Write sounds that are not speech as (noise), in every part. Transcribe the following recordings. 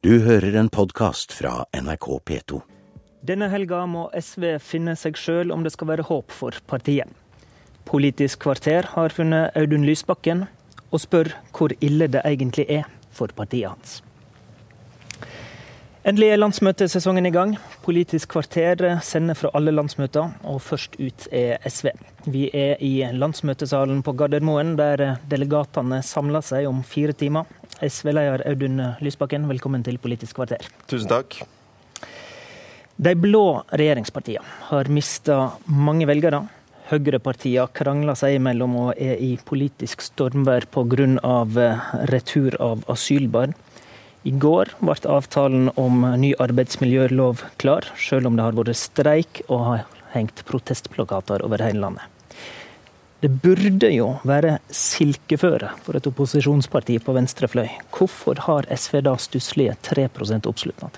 Du hører en podkast fra NRK P2. Denne helga må SV finne seg sjøl om det skal være håp for partiet. Politisk kvarter har funnet Audun Lysbakken, og spør hvor ille det egentlig er for partiet hans. Endelig er landsmøtesesongen i gang. Politisk kvarter sender fra alle landsmøter, og først ut er SV. Vi er i landsmøtesalen på Gardermoen, der delegatene samler seg om fire timer. SV-leder Audun Lysbakken, velkommen til Politisk kvarter. Tusen takk. De blå regjeringspartiene har mista mange velgere. Høyrepartiene krangler seg imellom og er i politisk stormvær pga. retur av asylbarn. I går ble avtalen om ny arbeidsmiljølov klar, selv om det har vært streik og har hengt protestplakater over hele landet. Det burde jo være silkeføre for et opposisjonsparti på venstrefløy. Hvorfor har SV da stusslige 3% oppslutning?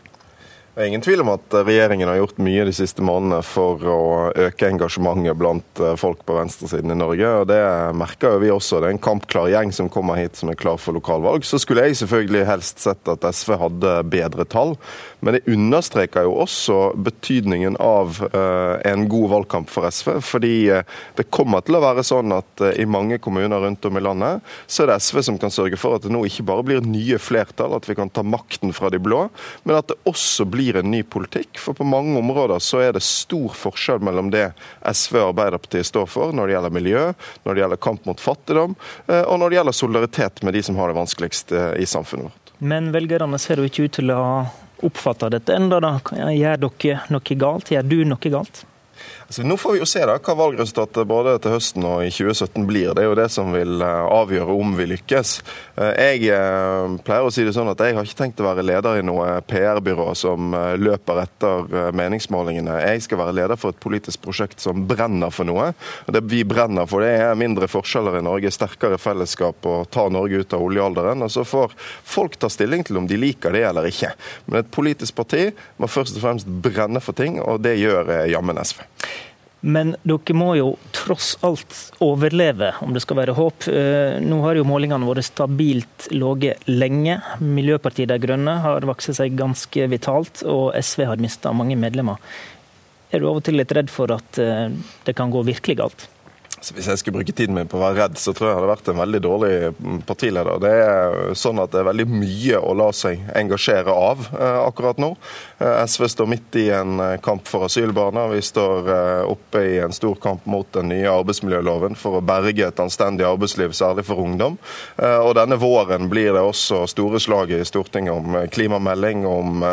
Det er ingen tvil om at regjeringen har gjort mye de siste månedene for å øke engasjementet blant eh, folk på venstresiden i Norge. og Det merker jo vi også. Det er en kampklar gjeng som kommer hit som er klar for lokalvalg. Så skulle jeg selvfølgelig helst sett at SV hadde bedre tall, men det understreker jo også betydningen av eh, en god valgkamp for SV. Fordi eh, det kommer til å være sånn at i mange kommuner rundt om i landet, så er det SV som kan sørge for at det nå ikke bare blir nye flertall, at vi kan ta makten fra de blå, men at det også blir blir en ny politikk. For på mange områder så er det stor forskjell mellom det SV og Arbeiderpartiet står for når det gjelder miljø, når det gjelder kamp mot fattigdom, eh, og når det gjelder solidaritet med de som har det vanskeligst eh, i samfunnet vårt. Men velgerne ser jo ikke ut til å ha oppfatta dette enda. da. Gjør dere noe galt? Gjør du noe galt? Så nå får vi jo se da hva valgresultatet både til høsten og i 2017 blir. Det er jo det som vil eh, avgjøre om vi lykkes. Eh, jeg eh, pleier å si det sånn at jeg har ikke tenkt å være leder i noe PR-byrå som løper etter meningsmålingene. Jeg skal være leder for et politisk prosjekt som brenner for noe. Det vi brenner for, det er mindre forskjeller i Norge, sterkere fellesskap og ta Norge ut av oljealderen. Og så får folk ta stilling til om de liker det eller ikke. Men et politisk parti må først og fremst brenne for ting, og det gjør jammen SV. Men dere må jo tross alt overleve, om det skal være håp. Eh, nå har jo målingene vært stabilt lave lenge. Miljøpartiet De Grønne har vokst seg ganske vitalt, og SV har mista mange medlemmer. Er du av og til litt redd for at eh, det kan gå virkelig galt? Så hvis jeg skulle bruke tiden min på å være redd, så tror jeg jeg hadde vært en veldig dårlig partileder. Det er sånn at det er veldig mye å la seg engasjere av eh, akkurat nå. Eh, SV står midt i en eh, kamp for asylbarna. Vi står oppe i en stor kamp mot den nye arbeidsmiljøloven for å berge et anstendig arbeidsliv, særlig for ungdom. Og denne våren blir det også store slag i Stortinget om klimamelding, om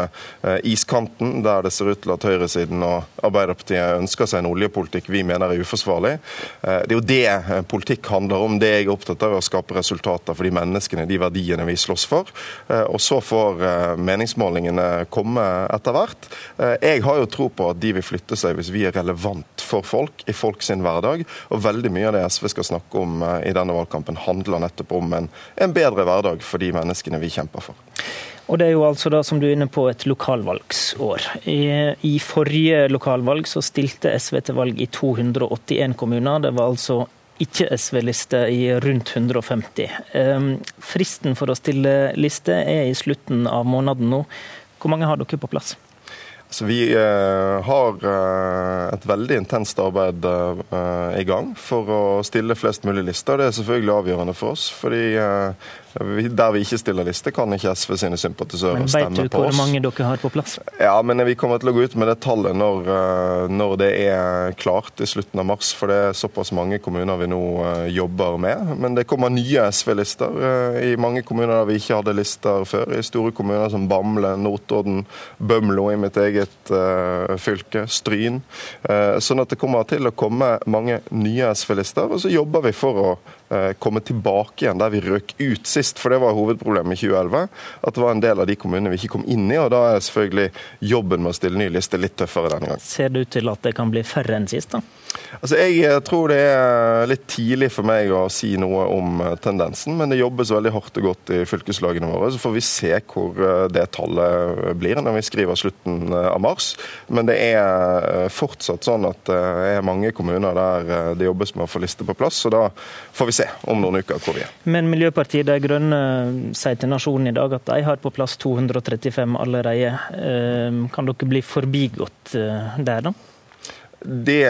iskanten, der det ser ut til at høyresiden og Arbeiderpartiet ønsker seg en oljepolitikk vi mener er uforsvarlig. Det er jo det eh, politikk handler om. Det jeg er opptatt av, er å skape resultater for de menneskene, de verdiene vi slåss for. Eh, og så får eh, meningsmålingene komme etter hvert. Jeg har jo tro på at de vil flytte seg hvis vi er relevant for folk i folk sin hverdag. Og veldig mye av det SV skal snakke om i denne valgkampen, handler nettopp om en, en bedre hverdag for de menneskene vi kjemper for. Og det er jo altså da, som du er inne på, et lokalvalgsår. I, I, forrige lokalvalg så stilte SV til valg i 281 kommuner. Det var altså ikke SV-liste i rundt 150. Um, fristen for å stille liste er i slutten av måneden nå. Hvor mange har dere på plass? Så vi eh, har eh, et veldig intenst arbeid eh, i gang for å stille flest mulig lister. Det er selvfølgelig avgjørende for oss. fordi der vi ikke stiller liste, kan ikke SV sine sympatisører stemme på oss. Men Vet du hvor mange dere har på plass? Ja, men Vi kommer til å gå ut med det tallet når, når, det er klart i slutten av mars. For det er såpass mange kommuner vi nå jobber med. Men det kommer nye SV-lister i mange kommuner der vi ikke hadde lister før. I store kommuner som Bamble, Notodden, Bømlo i mitt eget uh, fylke, Stryn. Uh, sånn at det kommer til å komme mange nye SV-lister. Og så jobber vi for å komme tilbake igjen der vi røk ut sist for det var hovedproblemet i 2011. At det var en del av de kommunene vi ikke kom inn i. og Da er selvfølgelig jobben med å stille ny liste litt tøffere denne gangen. Ser det ut til at det kan bli færre enn sist, da? Altså, Jeg eh, tror det er litt tidlig for meg å si noe om eh, tendensen, men det jobbes veldig hardt og godt i fylkeslagene våre. Så får vi se hvor eh, det tallet blir når vi skriver slutten av mars. Men det er fortsatt sånn at det er mange kommuner der det jobbes med å få liste på plass. så Da får vi se om noen uker hvor vi er. Men Miljøpartiet De Grønne sier til Nasjonen i dag at de har på plass 235 allerede. Kan dere bli forbigått der, da? Det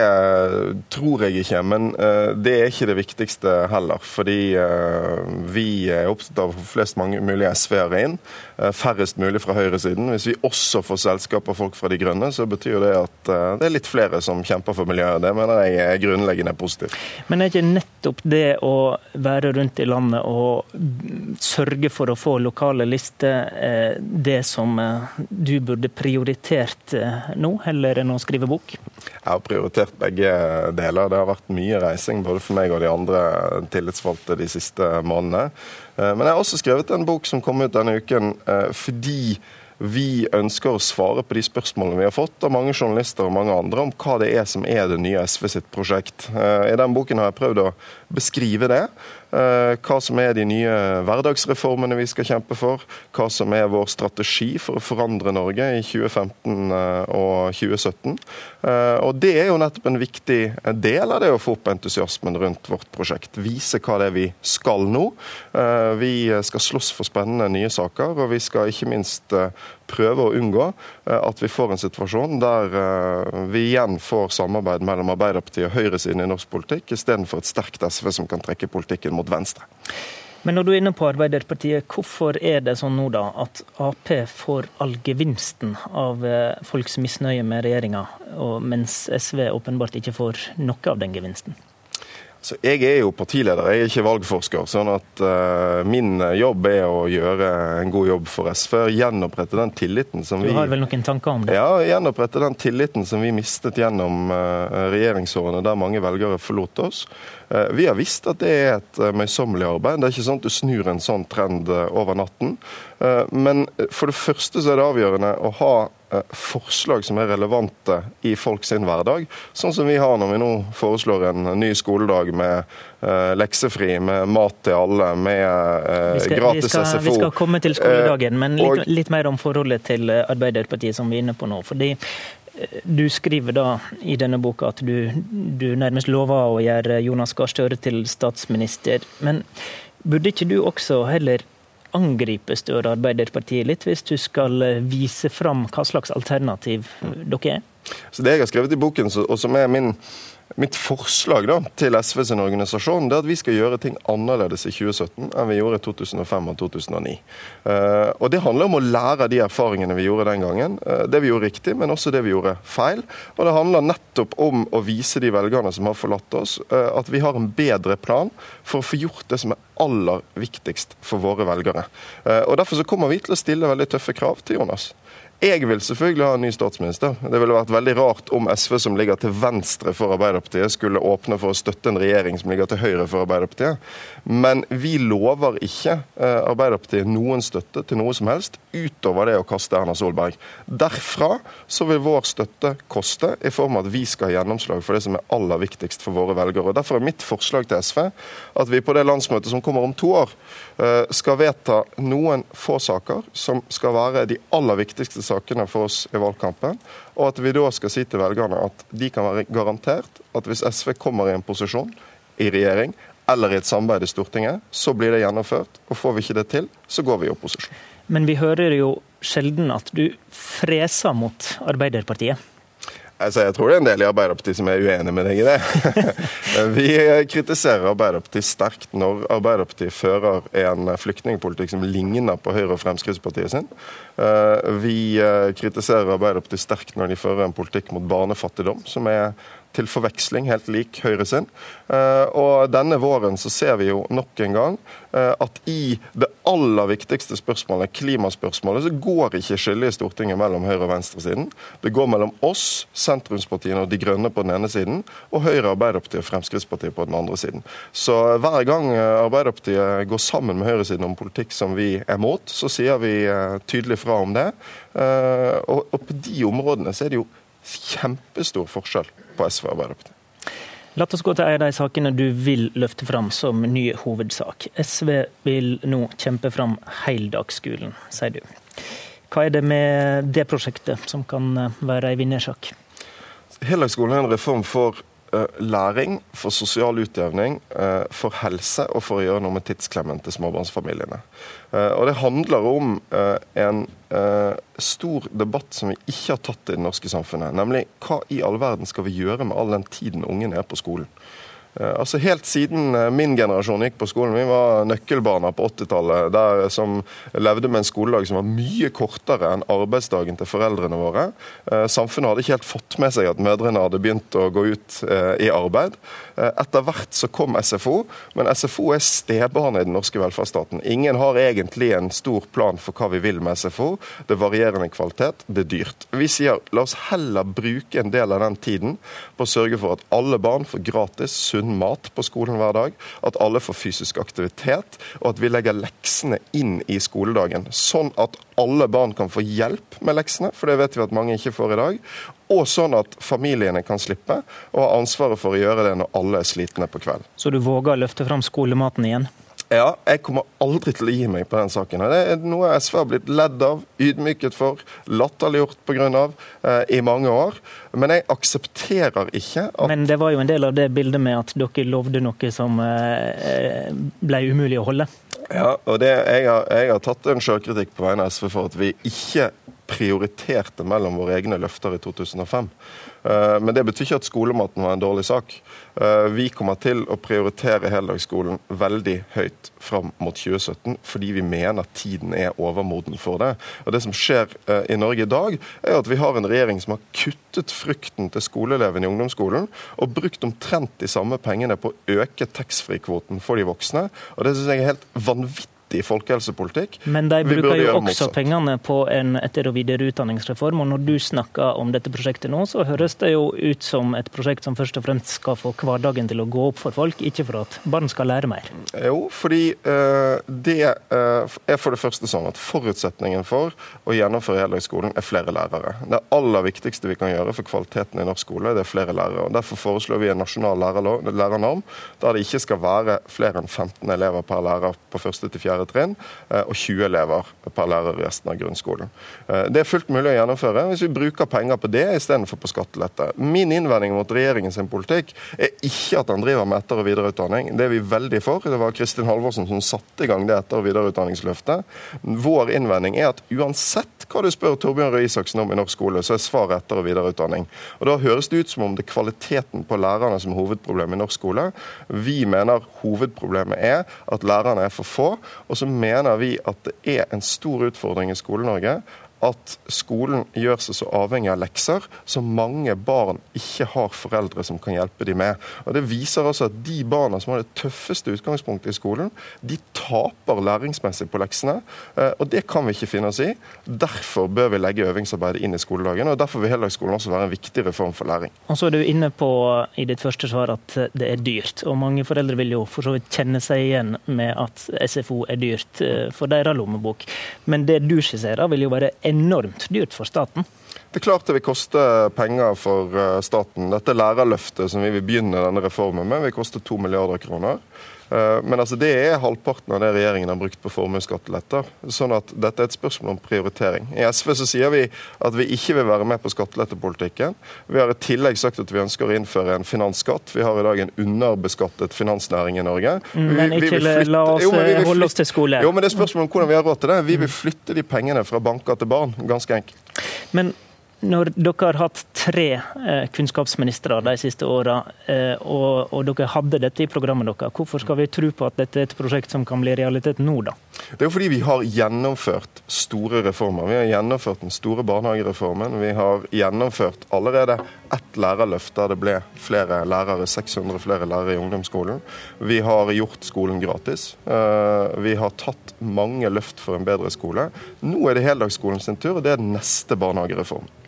tror jeg ikke, men eh, det er ikke det viktigste heller. Fordi eh, vi er opptatt av å få flest mulig SV-ere inn, eh, færrest mulig fra høyresiden. Hvis vi også får selskap av folk fra De grønne, så betyr det at det er litt flere som kjemper for miljøet. Det mener jeg er grunnleggende positivt. Men er ikke nettopp det å være rundt i landet og sørge for å få lokale lister det som du burde prioritert nå, heller enn å skrive bok? Jeg har prioritert begge deler. Det har vært mye reising både for meg og de andre tillitsvalgte de siste månedene. Eh, men jeg har også skrevet en bok som kom ut denne uken eh, fordi vi ønsker å svare på de spørsmålene vi har fått av mange journalister og mange andre om hva det er som er det nye SV sitt prosjekt. Eh, I den boken har jeg prøvd å beskrive det. Eh, hva som er de nye hverdagsreformene vi skal kjempe for. Hva som er vår strategi for å forandre Norge i 2015 eh, og 2017. Eh, og Det er jo nettopp en viktig del av det å få opp entusiasmen rundt vårt prosjekt. Vise hva det er vi skal nå. Vi skal slåss for spennende nye saker, og vi skal ikke minst prøve å unngå at vi får en situasjon der vi igjen får samarbeid mellom Arbeiderpartiet og høyresiden i norsk politikk, istedenfor et sterkt SV som kan trekke politikken mot venstre. Men når du er inne på Arbeiderpartiet, hvorfor er det sånn nå da at Ap får all gevinsten av eh, folks misnøye med regjeringa, mens SV åpenbart ikke får noe av den gevinsten? Så jeg er jo partileder, jeg er ikke valgforsker. sånn at uh, Min jobb er å gjøre en god jobb for SV. Gjenopprette den tilliten som vi Du har vel noen tanker om det? Ja, gjenopprette den tilliten som vi mistet gjennom uh, regjeringsårene, der mange velgere forlot oss. Uh, vi har visst at det er et møysommelig arbeid. Det er ikke sånn at du snur en sånn trend over natten. Men for det første så er det avgjørende å ha Eh, forslag som er relevante i folk sin hverdag. Sånn som vi har når vi nå foreslår en ny skoledag med uh, leksefri, med mat til alle, med uh, vi skal, gratis vi skal, SFO. Vi skal komme til skoledagen, men litt, litt, mer om forholdet til Arbeiderpartiet, som vi er inne på nå. fordi du skriver da i denne boka at du, du nærmest lover å gjøre Jonas Gahr Støre til statsminister. Men burde ikke du også heller angripe av Arbeiderpartiet litt, hvis du skal eh, vise fram hva slags alternativ dere er? Så Det jeg har skrevet i boken, og som er min Mitt forslag da, til SV sin organisasjon det er at vi skal gjøre ting annerledes i 2017 enn vi gjorde i 2005 og 2009. Uh, eh, og Det handler om å lære de erfaringene vi gjorde den gangen. Uh, det vi gjorde riktig, men også det vi gjorde feil. Og Det handler nettopp om å vise de velgerne som har forlatt oss, uh, at vi har en bedre plan for å få gjort det som er aller viktigst for våre velgere. Og Derfor så kommer vi til å stille veldig tøffe krav til Jonas. Jeg vil selvfølgelig ha en ny statsminister. Det ville vært veldig rart om SV, som ligger til venstre for Arbeiderpartiet, skulle åpne for å støtte en regjering som ligger til høyre for Arbeiderpartiet. Men vi lover ikke eh, Arbeiderpartiet noen støtte til noe som helst utover det å kaste Erna Solberg. Derfra så vil vår støtte koste, i form av at vi skal ha gjennomslag for det som er aller viktigst for våre velgere. Derfor er mitt forslag til SV at vi på det landsmøtet som kommer om to år, skal vedta noen få saker som skal være de aller viktigste sakene for oss i valgkampen. Og at vi da skal si til velgerne at de kan være garantert at hvis SV kommer i en posisjon i regjering eller i et samarbeid i Stortinget, så blir det gjennomført. Og får vi ikke det til, så går vi i opposisjon. Men vi hører jo sjelden at du freser mot Arbeiderpartiet. Altså, jeg tror det er en del i Arbeiderpartiet som er uenig med deg i det. (laughs) Vi kritiserer Arbeiderpartiet sterkt når Arbeiderpartiet fører en flyktningpolitikk som ligner på Høyre og Fremskrittspartiet sin. Eh, vi eh, kritiserer Arbeiderpartiet sterkt når de fører en politikk mot barnefattigdom, som er til forveksling helt lik Høyre sin. Eh, og denne våren så ser vi jo nok en gang eh, at i det aller viktigste spørsmålet, klimaspørsmålet, så går ikke skillet i Stortinget mellom høyre- og venstresiden. Det går mellom oss, sentrumspartiene og De grønne på den ene siden, og Høyre, Arbeiderpartiet og Fremskrittspartiet på den andre siden. Så hver gang eh, Arbeiderpartiet går sammen med høyresiden om politikk som vi er mot, så sier vi tydelig fra om det. Og på de områdene så er det jo kjempestor forskjell på SV og Arbeiderpartiet. La oss gå til en av de sakene du vil løfte fram som ny hovedsak. SV vil nå kjempe fram heldagsskolen, sier du. Hva er det med det prosjektet som kan være en vinnersak? Heldagsskolen er en reform for læring, for sosial utjevning, uh, for helse og for å gjøre noe med tidsklemmen til småbarnsfamiliene. Uh, og Det handler om en stor debatt som vi ikke har tatt i det norske samfunnet. Nemlig hva i all verden skal vi gjøre med all den tiden ungen er på skolen? Eh, altså Helt siden eh, min generasjon gikk på skolen, vi var nøkkelbarna på 80-tallet, som levde med en skoledag som var mye kortere enn arbeidsdagen til foreldrene våre. Eh, samfunnet hadde ikke helt fått med seg at mødrene hadde begynt å gå ut i arbeid. Etter hvert så kom SFO, men SFO er stebarnet i den norske velferdsstaten. Ingen har egentlig en stor plan for hva vi vil med SFO. Det er varierende kvalitet, det er dyrt. Vi sier la oss heller bruke en del av den tiden på å sørge for at alle barn får gratis, sunn sunn mat på skolen hver dag, at alle får fysisk aktivitet, og at vi legger leksene inn i skoledagen. Sånn at alle barn kan få hjelp med leksene, for det vet vi at mange ikke får i dag. Og sånn at familiene kan slippe å ha ansvaret for å gjøre det når alle er slitne på kveld. Så du våger å løfte fram skolematen igjen? Ja, jeg kommer aldri til å gi meg på den saken. Det er noe SV har blitt ledd av, ydmyket for, latterliggjort pga. Eh, i mange år. Men jeg aksepterer ikke at Men det var jo en del av det bildet med at dere lovde noe som eh, ble umulig å holde? Ja, og det, jeg, har, jeg har tatt en sjølkritikk på vegne av SV for at vi ikke prioriterte mellom våre egne løfter i 2005. Eh, men det betyr ikke at skolematen var en dårlig sak. Eh, vi kommer til å prioritere heldagsskolen veldig høyt fram mot 2017, fordi vi mener tiden er overmoden for det. Og Det som skjer eh, i Norge i dag, er at vi har en regjering som har kuttet frykten til skoleelevene i ungdomsskolen, og brukt omtrent de samme pengene på å øke taxfree-kvoten for de voksne. Og Det syns jeg er helt vanvittig vanvittig folkehelsepolitikk. Men de bruker jo også pengene på en etter- og videreutdanningsreform. Og når du snakker om dette prosjektet nå, så høres det jo ut som et prosjekt som først og fremst skal få hverdagen til å gå opp for folk, ikke for at barn skal lære mer. Jo, fordi uh, det uh, er for det første sånn at forutsetningen for å gjennomføre heldagsskolen er flere lærere. Det aller viktigste vi kan gjøre for kvaliteten i norsk skole, det er flere lærere. og Derfor foreslår vi en nasjonal lærernorm der det ikke skal være flere enn 15 elever per lærer på første til fjerde læretrinn eh, og 20 elever per lærer i resten av grunnskolen. Eh, det er fullt mulig å gjennomføre hvis vi bruker penger på det istedenfor på skattelette. Min innvending mot regjeringens politikk er ikke at han driver med etter- og videreutdanning. Det er vi veldig for. Det var Kristin Halvorsen som satte i gang det etter- og videreutdanningsløftet. Vår innvending er at uansett hva du spør Torbjørn Røe Isaksen om i norsk skole, så er svaret etter- og videreutdanning. Og Da høres det ut som om det er kvaliteten på lærerne som er hovedproblemet i norsk skole. Vi mener hovedproblemet er at lærerne er for få, og så mener vi at det er en stor utfordring i Skole-Norge at skolen gjør seg så avhengig av lekser som mange barn ikke har foreldre som kan hjelpe dem med. Og Det viser altså at de barna som har det tøffeste utgangspunktet i skolen, de taper læringsmessig på leksene. Eh, og Det kan vi ikke finne oss i. Derfor bør vi legge øvingsarbeidet inn i skoledagen. og Derfor vil heldagsskolen også være en viktig reform for læring. Og så er du inne på i ditt første svar at det er dyrt. Og mange foreldre vil jo for så vidt kjenne seg igjen med at SFO er dyrt eh, for deres lommebok. Men det du skisserer vil jo være enormt dyrt for staten. Det er klart det vil koste penger for eh, staten. Dette lærerløftet som vi vil begynne denne reformen med, vil koste to milliarder kroner. Eh, men altså, det er halvparten av det regjeringen har brukt på formuesskatteletter. Sånn at dette er et spørsmål om prioritering. I SV så sier vi at vi ikke vil være med på skattelettepolitikken. Vi har i tillegg sagt at vi ønsker å innføre en finansskatt. Vi har i dag en underbeskattet finansnæring i Norge. Vi, men ikke flytte... la oss jo, holde oss til skole. Jo, men det er spørsmål om hvordan vi har råd til det. Vi vil flytte de pengene fra banker til barn, ganske enkelt. Men når dere har hatt tre eh, kunnskapsministre de siste åra, eh, og, og, dere hadde dette i programmet deres, hvorfor skal vi tro på at dette er et prosjekt som kan bli realitet nå, da? Det er jo fordi vi har gjennomført store reformer. Vi har gjennomført den store barnehagereformen. Vi har gjennomført allerede ett lærerløft der det ble flere lærere, 600 flere lærere i ungdomsskolen. Vi har gjort skolen gratis. Eh, vi har tatt mange løft for en bedre skole. Nå er det heldagsskolen sin tur, og det er den neste barnehagereformen.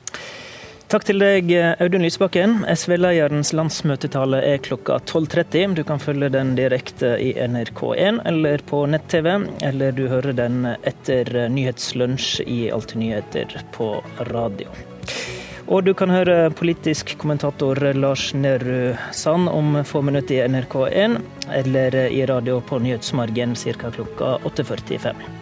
Takk til deg, Audun Lysbakken. SV-lederens landsmøtetale er klokka 12.30. Du kan følge den direkte i NRK1 eller på nett-TV, eller du hører den etter Nyhetslunsj i Alltid nyheter på radio. Og du kan høre politisk kommentator Lars Nehru Sand om få minutter i NRK1, eller i radio på Nyhetsmargen ca. klokka 8.45.